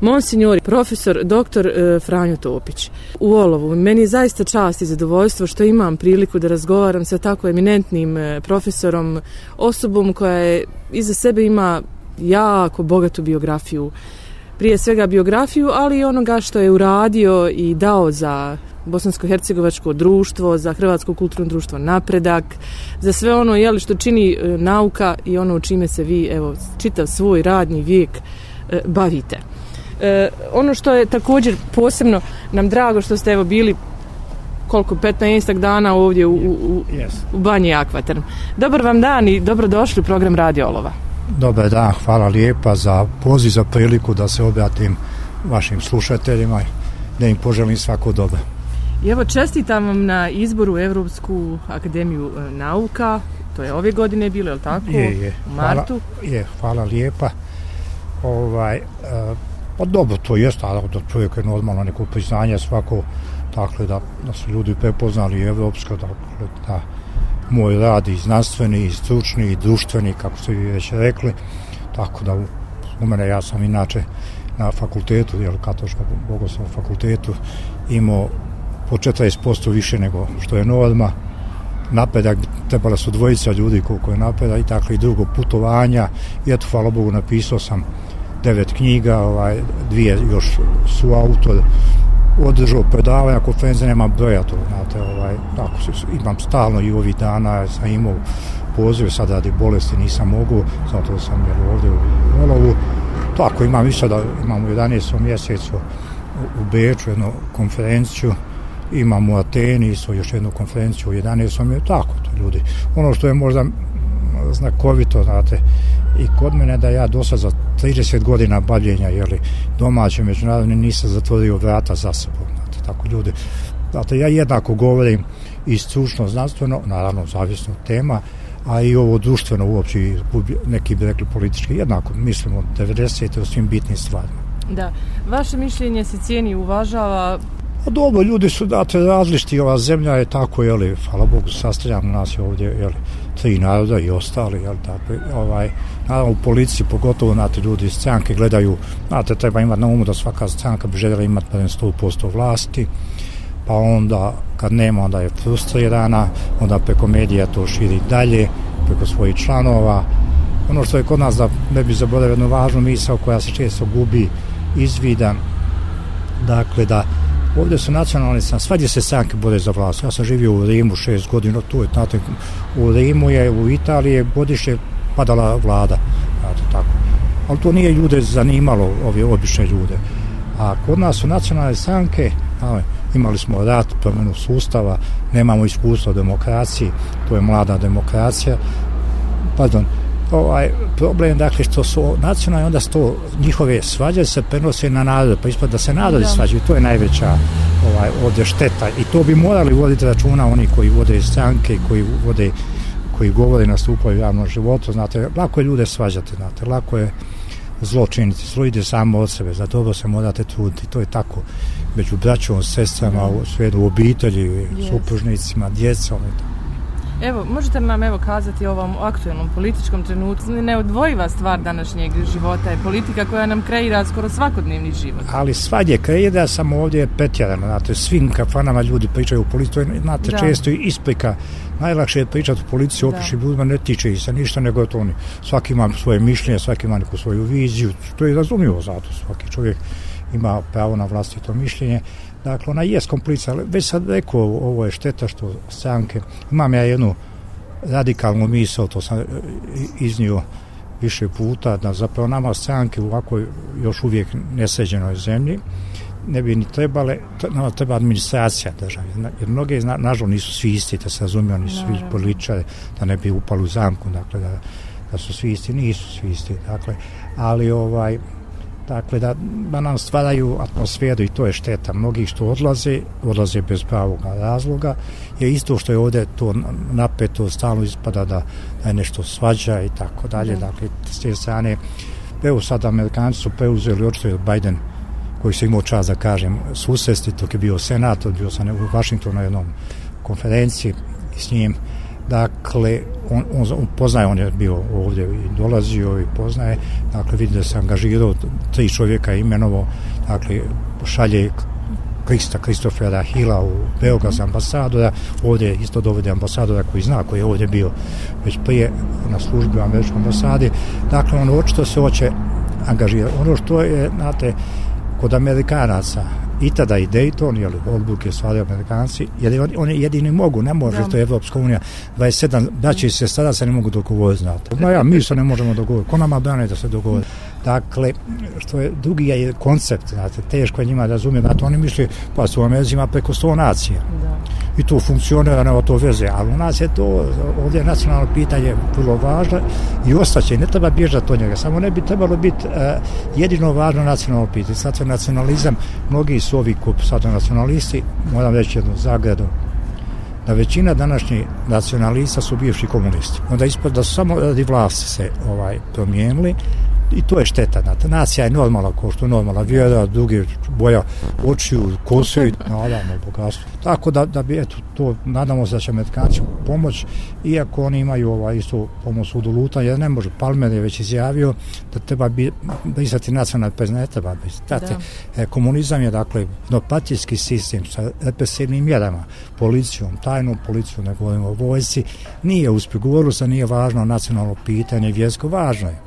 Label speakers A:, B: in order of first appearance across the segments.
A: Monsignor, profesor, doktor e, Franjo Topić. U Olovu, meni je zaista čast i zadovoljstvo što imam priliku da razgovaram sa tako eminentnim e, profesorom, osobom koja je iza sebe ima jako bogatu biografiju. Prije svega biografiju, ali i onoga što je uradio i dao za Bosansko-Hercegovačko društvo, za Hrvatsko kulturno društvo napredak, za sve ono jeli, što čini e, nauka i ono u čime se vi evo, čitav svoj radni vijek e, bavite. E, ono što je također posebno nam drago što ste evo bili koliko 15 dana ovdje u, u, yes. u banji Akvaterm. Dobar vam dan i dobrodošli u program Radio Olova.
B: Dobar dan, hvala lijepa za poziv, za priliku da se obratim vašim slušateljima da im poželim svako dobro.
A: I evo čestitam vam na izboru u Evropsku akademiju e, nauka, to je ove godine bilo, je li tako?
B: Je, je.
A: U martu?
B: Hvala, je, hvala lijepa. Ovaj, uh, Pa dobro, to jest, ali da čovjek je normalno neko priznanje svako, dakle, da, da su ljudi prepoznali evropsko, dakle, da moj rad i znanstveni, i stručni, i društveni, kako ste vi već rekli, tako da u, mene, ja sam inače na fakultetu, jel, katoličkom bogoslovom fakultetu, imao po 40% više nego što je norma, napredak, trebala su dvojica ljudi koliko je napredak, i tako i drugo putovanja, i eto, hvala Bogu, napisao sam devet knjiga, ovaj, dvije još su autor održao predavanja, konferencije nema broja to, znate, ovaj, tako se, imam stalno i ovih dana, sam imao pozive, sad radi bolesti nisam mogu, zato sam jer ovdje u Olovu, tako imam i sada, imam u 11. mjesecu u Beču jednu konferenciju, imam u Ateni isto još jednu konferenciju u 11. mjesecu, tako to ljudi. Ono što je možda znakovito, znate, i kod mene da ja dosta za 30 godina bavljenja jeli, domaće međunarodne nisam zatvorio vrata za sobom. Znate, tako ljudi. Znate, ja jednako govorim i stručno, znanstveno, naravno, zavisno od tema, a i ovo društveno uopće, neki bi rekli politički, jednako mislimo 90. o svim bitnim stvarima.
A: Da, vaše mišljenje se cijeni uvažava
B: Pa dobro, ljudi su date različiti, ova zemlja je tako, jeli, hvala Bogu, sastavljamo nas je ovdje, jeli, tri naroda i ostali, jel, tako, ovaj, naravno u policiji, pogotovo, znate, ljudi iz stranke gledaju, znate, treba imati na umu da svaka stranka bi željela imati barem 100% vlasti, pa onda, kad nema, onda je frustrirana, onda preko medija to širi dalje, preko svojih članova, ono što je kod nas da ne bi zaboravio jednu važnu misao koja se često gubi izvidan, dakle, da Ovdje su nacionalni sam, svađe se stranke bore za vlast. Ja sam živio u Rimu šest godina, tu je, znate, u Rimu je, u Italiji je godišnje padala vlada, znate, tako. Ali to nije ljude zanimalo, ove obične ljude. A kod nas su nacionalne stranke, ali, imali smo rat, promjenu sustava, nemamo iskustva demokraciji, to je mlada demokracija, pardon, ovaj problem dakle što su nacionalni onda sto njihove svađe se prenose na narod pa ispada da se narodi svađaju to je najveća ovaj ovdje šteta i to bi morali voditi računa oni koji vode stranke koji vode koji govore nastupaju u javnom životu znate lako je ljude svađati znate lako je zlo činiti zlo ide samo od sebe za dobro se morate truditi to je tako među braćom, sestrama, u svijetu, u obitelji, yes. supružnicima, djecom i tako.
A: Evo, možete nam evo kazati o ovom aktualnom političkom trenutku, neodvojiva stvar današnjeg života je politika koja nam kreira skoro svakodnevni život.
B: Ali svađe kreira, samo ovdje je petjerano, znate, svim kafanama ljudi pričaju o politici, znate, da. često i isprika, najlakše je pričati o politici, opiši ljudima, ne tiče i se ništa, nego je to oni, svaki ima svoje mišljenje, svaki ima neku svoju viziju, to je razumljivo zato, svaki čovjek ima pravo na vlastito mišljenje, Dakle, ona je komplica, ali već sad rekao, ovo je šteta što stranke, imam ja jednu radikalnu misl, to sam iznio više puta, da zapravo nama stranke u ovakvoj još uvijek nesređenoj zemlji, ne bi ni trebale, nama treba administracija države, jer mnoge, nažal, nisu svi isti, da se razumiju, oni su svi političari, da ne bi upali u zamku, dakle, da, da su svi isti, nisu svi isti, dakle, ali ovaj, dakle da, da nam stvaraju atmosferu i to je šteta. Mnogi što odlaze, odlaze bez pravog razloga. Je isto što je ovdje to napeto stalno ispada da, da je nešto svađa i tako dalje. Dakle s te strane evo sad Amerikanci su preuzeli očito je Biden koji se imao čas da kažem susresti, to je bio senator bio sam u Washingtonu na jednom konferenciji s njim dakle, on, on, on poznaje, on je bio ovdje i dolazio i poznaje, dakle, vidi da se angažirao, tri čovjeka imenovo, dakle, šalje Krista Kristofera Hila u Beograd za ambasadora, ovdje isto dovede ambasadora koji zna, koji je ovdje bio već prije na službi u američkom ambasadi. Dakle, on očito se hoće angažirati. Ono što je, znate, kod Amerikanaca, i tada i Dayton, jel, odluke stvari Amerikanci, jer oni, oni jedini mogu, ne može da. to Evropska unija, 27, da će se sada se ne mogu dogovoriti, znate. No ja, mi se ne možemo dogovoriti, ko nama brane da se dogovori? Dakle, što je drugi je koncept, znate, teško je njima da razumije, znate, oni misli, pa su u Americi preko sto nacija. Da. I to funkcionira, nema to veze, ali u nas je to, ovdje je nacionalno pitanje vrlo važno i ostaće, ne treba bježati od njega, samo ne bi trebalo biti uh, jedino važno nacionalno pitanje. Sad nacionalizam, mnogi su ovi kup sad nacionalisti, moram reći jednu zagradu, da većina današnjih nacionalista su bivši komunisti. Onda ispod da su samo radi vlasti se ovaj promijenili, i to je šteta, znate, nacija je normalna, ko što je normalna, vjera, drugi boja očiju, kose i nadamo bogatstvo. Tako da, da bi, eto, to, nadamo se da će Amerikanci pomoć, iako oni imaju ovaj isto pomoć u doluta, jer ne može, Palmer je već izjavio da treba bi, brisati nacionalne prezne, ne treba znate, e, komunizam je, dakle, jednopatijski sistem sa represivnim mjerama, policijom, tajnom policijom, ne govorimo o vojci, nije uspio, govoru se nije važno nacionalno pitanje, vjersko, važno je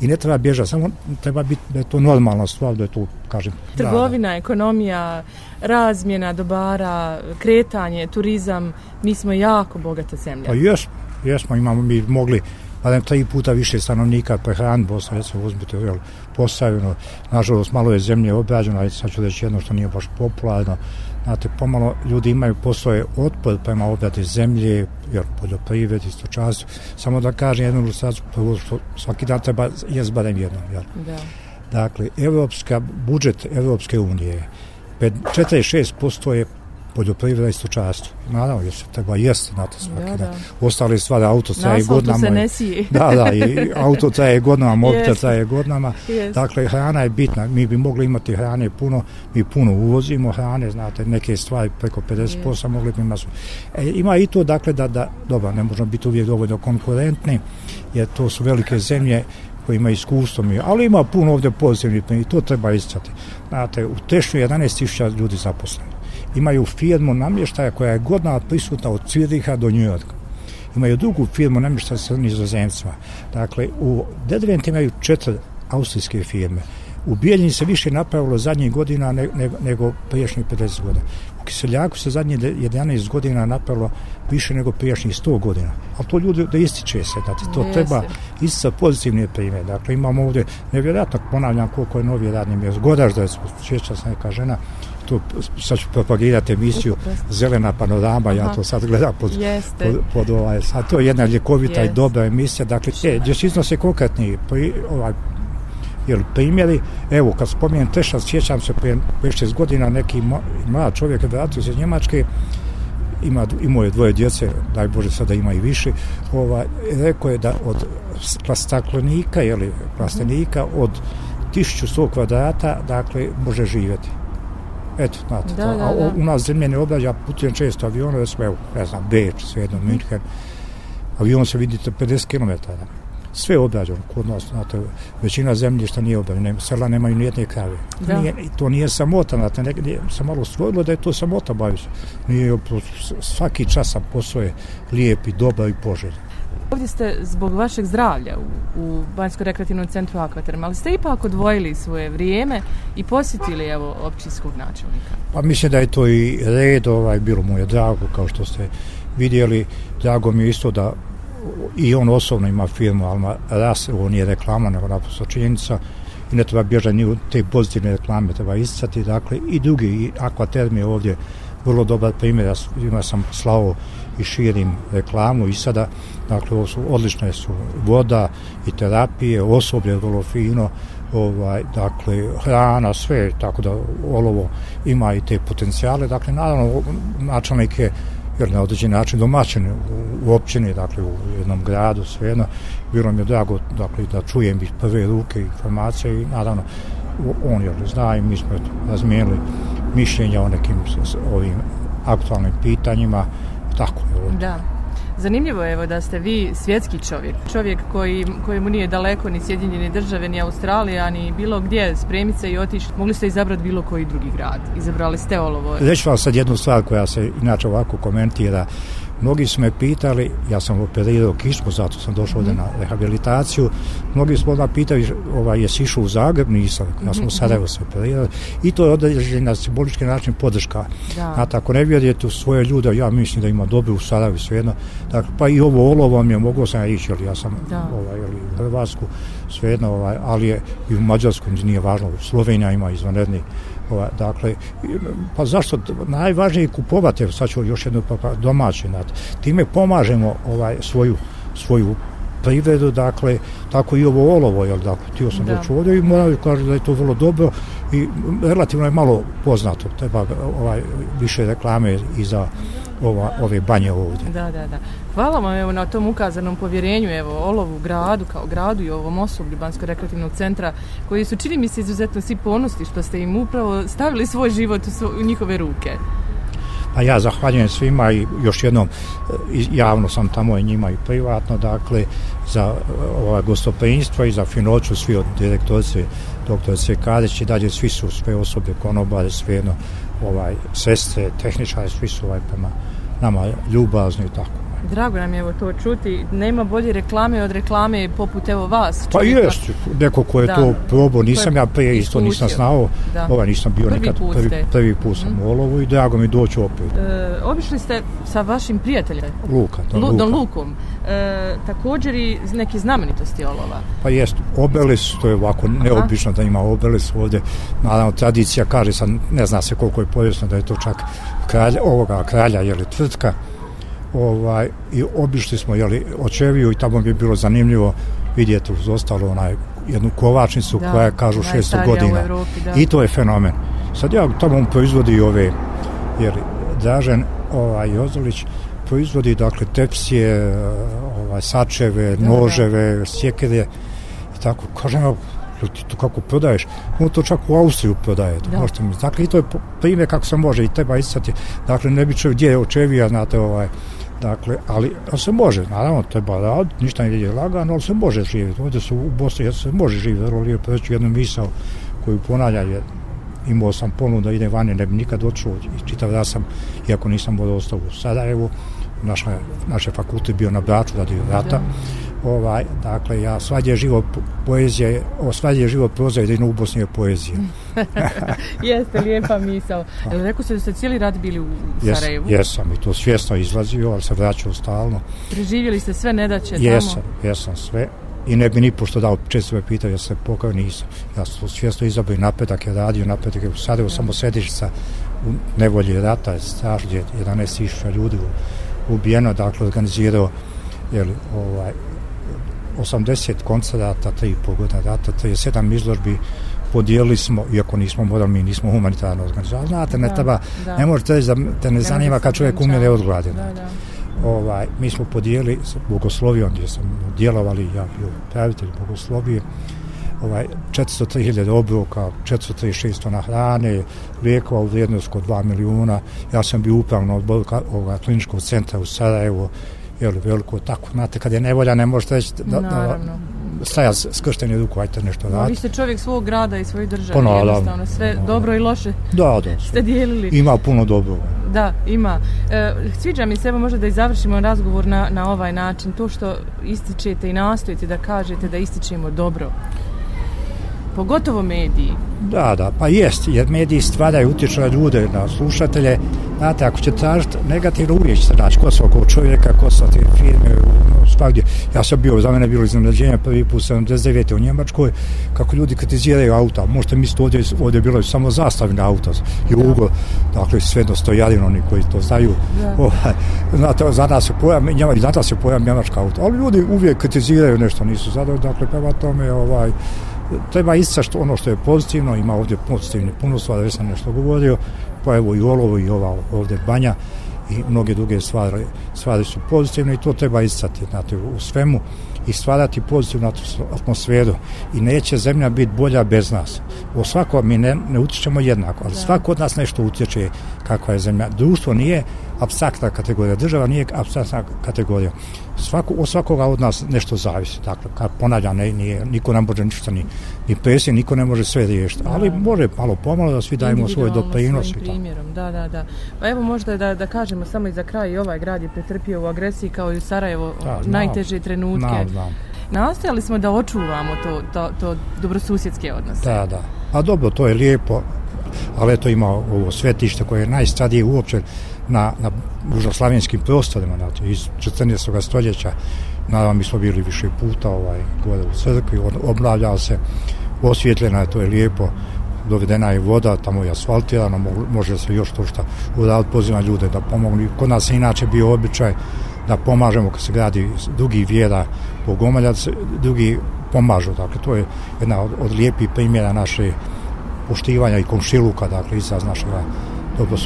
B: i ne treba bježati, samo treba biti da je to normalna stvar, da je to, kažem...
A: Trgovina, da, ekonomija, razmjena dobara, kretanje, turizam, mi smo jako bogata zemlja.
B: Pa jesmo, jesmo, imamo mi mogli pa da tri puta više stanovnika prehran Bosna, recimo uzmite jel, postavljeno, nažalost malo je zemlje obrađeno, ali sad ću reći jedno što nije baš popularno, znate, pomalo ljudi imaju postoje otpor prema obrade zemlje, jer poljoprivred, čast, samo da kažem jednu ilustraciju, prvo što svaki dan treba je barem jednom, jel? Da. Dakle, evropska, budžet Evropske unije, 46% je poljoprivreda i stočarstvo. Naravno, jer se treba jesti, znate, svaki da, da. Ostale stvari, auto traje godinama.
A: Na se ne sije.
B: da, da, i auto traje godinama, mobitel traje godinama. Yes. Dakle, hrana je bitna. Mi bi mogli imati hrane puno, mi puno uvozimo hrane, znate, neke stvari preko 50% yes. mogli bi imati. E, ima i to, dakle, da, da, dobro, ne možemo biti uvijek dovoljno konkurentni, jer to su velike zemlje koji ima iskustvo mi, ali ima puno ovdje pozitivnih i to treba isticati. Znate, u Tešnju 11.000 ljudi zaposleni imaju firmu namještaja koja je godina prisutna od Ciriha do Njujorka. Imaju drugu firmu namještaja sa nizozemcima. Dakle, u Dedvent imaju četiri austrijske firme. U Bijeljini se više napravilo zadnjih godina ne, ne, nego priješnjih 50 godina. U Kiseljaku se zadnje 11 godina napravilo više nego priješnjih 100 godina. Ali to ljudi da ističe se, da to Jesi. treba istica pozitivne primjer. Dakle, imamo ovdje, nevjerojatno ponavljam koliko je novi radni mjesto. Godaš da je se neka žena, tu sad ću propagirati emisiju Zelena panorama, ja to sad gledam pod, pod, pod ovaj, sad to je jedna ljekovita Jeste. i dobra emisija, dakle, e, gdje se iznose konkretni pri, ovaj, jel, primjeri, evo, kad spomijem Teša, sjećam se prije 6 godina neki mlad čovjek vratio se Njemačke, ima, imao je dvoje djece, daj Bože sada ima i više, ovaj, rekao je da od staklenika, jeli, plastenika, od 1100 kvadrata, dakle, može živjeti. Eto, znate, da. Da, da. A u nas zemlje ne obrađa, putujem često aviona, da smo, evo, ne znam, Beč, svejedno, mm. München, avion se vidite 50 km. Sve je obrađeno kod nas, znate, većina zemljišta nije obrađena, sela nemaju nijedne krave. Da. Nije, to nije samota, znate, ne, nije, sam malo stvorilo da je to samota, bavio se. Nije, svaki čas sam posao je lijep i dobar i poželjen.
A: Ovdje ste zbog vašeg zdravlja u, u Banjsko-rekreativnom centru Akvaterm, ali ste ipak odvojili svoje vrijeme i posjetili evo općinskog načelnika.
B: Pa mislim da je to i red, ovaj, bilo mu je drago, kao što ste vidjeli, drago mi je isto da i on osobno ima firmu Alma Ras, ovo nije reklama, nego naprosto činjenica, i ne treba bježati ni u te pozitivne reklame, treba isticati, dakle, i drugi, i Akvaterm je ovdje vrlo dobar primjer, ja ima sam slavo i širim reklamu i sada, dakle, ovo su odlične su voda i terapije, osoblje vrlo fino, ovaj, dakle, hrana, sve, tako da olovo ima i te potencijale, dakle, naravno, načelnik je jer na određen način domaćen u, u općini, dakle u jednom gradu, svejedno, bilo mi je drago dakle, da čujem iz prve ruke informacije i naravno on je zna i mi smo razmijenili mišljenja o nekim ovim aktualnim pitanjima, tako je.
A: Da. Zanimljivo je evo da ste vi svjetski čovjek, čovjek koji, kojemu nije daleko ni Sjedinjene države, ni Australija, ni bilo gdje spremiti se i otići. Mogli ste izabrati bilo koji drugi grad. Izabrali ste Olovo.
B: Reći vam sad jednu stvar koja se inače ovako komentira. Mnogi su me pitali, ja sam operirao kišmu, zato sam došao ovdje na rehabilitaciju. Mnogi su odmah pitali, ovaj, jesi išao u Zagreb? Nisam, ja sam u Sarajevo se operirao. I to je određen na simbolički način podrška. Da. Znate, ako ne vjerujete u svoje ljude, ja mislim da ima dobro u Sarajevo svejedno. Dakle, pa i ovo olovo mi je, mogao sam ja ići, ali ja sam ovaj, ali, u Hrvatsku svejedno, ovaj, ali je i u Mađarskom nije važno. Slovenija ima izvanredni Ova, dakle, pa zašto najvažnije je kupovati, sad ću još jednu pa, pa domaći, znate, time pomažemo ovaj svoju, svoju privredu, dakle, tako i ovo olovo, jel, dakle, tio sam doći ovdje i moram kažem da je to vrlo dobro i relativno je malo poznato, treba ovaj, više reklame i za ova, ove banje ovdje.
A: Da, da, da. Hvala vam evo, na tom ukazanom povjerenju, evo, Olovu gradu, kao gradu i ovom osoblju Bansko rekreativnog centra, koji su, čini mi se, izuzetno svi ponosti što ste im upravo stavili svoj život u, svo, u njihove ruke.
B: Pa ja zahvaljujem svima i još jednom e, javno sam tamo i njima i privatno, dakle, za e, ova ovaj i za finoću svi od direktorice doktorice Kadić i dalje svi su sve osobe konobare, sve jedno ovaj, sestre, tehničari, svi su ovaj, prema nama ljubazni i tako.
A: Drago nam je evo to čuti. Nema bolje reklame od reklame poput evo vas.
B: Pa jest, neko ko je da. to probao, nisam ja prije isto nisam znao. Da. Ovaj nisam bio prvi nikad put prvi, prvi put sam mm. u Olovu i drago mi doći opet.
A: E, obišli ste sa vašim prijateljem?
B: Luka, Don,
A: Lu,
B: Luka.
A: Don Lukom. E, također i neke znamenitosti Olova.
B: Pa jest, obelis, to je ovako Aha. neobično da ima obelis ovdje. Naravno, tradicija kaže, sam, ne zna se koliko je povijesno da je to čak kralja, ovoga kralja, je li tvrtka ovaj, i obišli smo jeli, očeviju i tamo bi bilo zanimljivo vidjeti uz ostalo onaj, jednu kovačnicu da, koja je kažu 600 godina. Evropi, i to je fenomen. Sad ja tamo proizvodi ove jer Dražen ovaj, Jozolić proizvodi dakle tepsije ovaj, sačeve, da, noževe da. sjekere i tako. Kažem ti to kako prodaješ? On to čak u Austriju prodaje da. možete mi dakle i to je primjer kako se može i treba isati dakle ne bi čovjek gdje je očevija znate ovaj Dakle, ali se može, naravno, treba raditi, ništa ne je lagano, ali se može živjeti. Ovdje su u Bosni, ja se može živjeti, vrlo lijepo, već jednu misao koju ponavlja je, imao sam ponudu da ide vani, ne bi nikad odšao i čitav da sam, iako nisam bod ostao u Sarajevu, naša, naše fakulte bio na Braču radi rata, da ovaj, dakle, ja svađe život poezije, o svađe život proza da u Bosni je poezija.
A: Jeste, lijepa misao. Jel rekao se da ste cijeli rad bili u Sarajevu?
B: Jes, jesam i to svjesno izlazio, ali se vraćao stalno.
A: Preživjeli ste sve nedaće tamo?
B: Jesam, jesam sve. I ne bi ni pošto dao, često me pitao, ja se pokao, nisam. Ja sam svjesno izabio napetak, je radio napetak, je u Sarajevu ja. samo sedišica u nevolji rata, je strašno, 11.000 ljudi ubijeno, dakle, organizirao jeli, ovaj, 80 koncerata, 3,5 godina data, 37 izložbi, podijelili smo, iako nismo morali, mi nismo humanitarno organizovali. Znate, ne treba, da. ne možete reći da te ne zanima kad čovjek umire od. Da, da. Ovaj, mi smo podijelili s bogoslovijom gdje sam djelovali, ja bio pravitelj bogoslovije, ovaj, 403.000 obroka, 436 tona hrane, lijekova u vrijednost kod 2 milijuna. Ja sam bio upravno od kliničkog centra u Sarajevo, jel, veliko, tako, znate, kad je nevolja, ne možete reći da, da staja skršteni ruku, ajte nešto
A: da. Vi ste čovjek svog grada i svoje države, pa, jednostavno, sve no, dobro i loše
B: da, da,
A: ste dijelili.
B: Ima puno dobro.
A: Da, ima. E, sviđa mi se, evo možda da i završimo razgovor na, na ovaj način, to što ističete i nastojite da kažete da ističemo dobro pogotovo mediji.
B: Da, da, pa jest, jer mediji stvaraju utječu na ljude, na slušatelje. Znate, ako će tražiti negativno, uvijek ćete naći ko su oko čovjeka, ko su te firme, svakdje. Ja sam bio, za mene bilo iznenađenje prvi put 79. u Njemačkoj, kako ljudi kritiziraju auta. Možete misliti, ovdje, ovdje bilo samo zastavljena auta i ugo, dakle, sve dostojarino, oni koji to znaju. Ovaj, znate, za nas se pojam, njema, za nas se pojam njemačka auta. Ali ljudi uvijek kritiziraju nešto, nisu zadovoljni, dakle, prema tome, ovaj, treba isto što ono što je pozitivno, ima ovdje pozitivni puno stvari, već sam nešto govorio, pa evo i olovo i ova ovdje banja i mnoge druge stvari, stvari su pozitivne i to treba istati znate, u svemu i stvarati pozitivnu atmosferu i neće zemlja biti bolja bez nas. O svako mi ne, ne utječemo jednako, ali svako od nas nešto utječe kakva je zemlja. Društvo nije abstraktna kategorija, država nije abstraktna kategorija. Svako, od svakoga od nas nešto zavisi. Dakle, kad ponavljam, ne, nije, niko ne može ništa ni, ni presije, niko ne može sve riješiti. Ali može malo pomalo da svi dajemo svoj doprinos.
A: primjerom, da, da, da. Pa evo možda da, da kažemo samo i za kraj, i ovaj grad je pretrpio u agresiji kao i u Sarajevo da, najteže trenutke. Znam, znam. Nastojali smo da očuvamo to, to, to dobrosusjedske odnose.
B: Da, da. A dobro, to je lijepo, ali to ima ovo svetište koje je najstadije uopće na, na južoslavijenskim prostorima, znači, iz 14. stoljeća. Naravno, mi smo bili više puta ovaj, gore u crkvi, obnavljao se, osvjetljena je, to je lijepo, dovedena je voda, tamo je asfaltirano, može se još to što urad poziva ljude da pomognu. Kod nas je inače bio običaj da pomažemo kad se gradi dugi vjera Bogomoljac, drugi pomažu. Dakle, to je jedna od, od lijepih primjera naše poštivanja i komšiluka, dakle, izraz našega dobro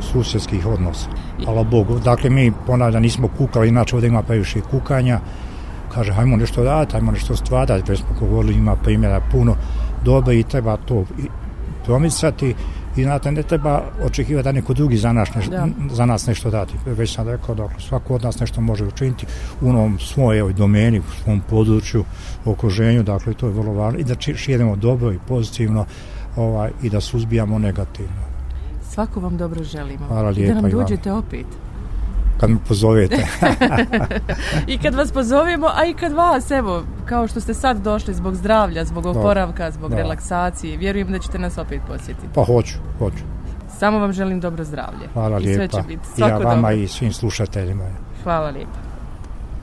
B: susjedskih odnosa. Hvala Bogu. Dakle, mi ponavlja nismo kukali, inače ovdje ima previše kukanja. Kaže, hajmo nešto raditi, hajmo nešto stvarati. Već smo govorili, ima primjera puno dobro i treba to promicati. I znate, ne treba očekivati da neko drugi za nas, nešto, za nas nešto dati. Već sam rekao, dakle, svako od nas nešto može učiniti u onom svojoj domeni, u svom području, okruženju, dakle, to je vrlo važno. I da širimo dobro i pozitivno ovaj, i da suzbijamo negativno.
A: Svako vam dobro želimo.
B: Hvala lijepa
A: I da nam dođete opet.
B: Kad me pozovete.
A: I kad vas pozovemo, a i kad vas, evo, kao što ste sad došli zbog zdravlja, zbog oporavka, zbog da. relaksacije, vjerujem da ćete nas opet posjetiti.
B: Pa hoću, hoću.
A: Samo vam želim dobro zdravlje.
B: Hvala lijepa. I sve će biti. Svako I ja vama dobro. i svim slušateljima.
A: Hvala lijepa.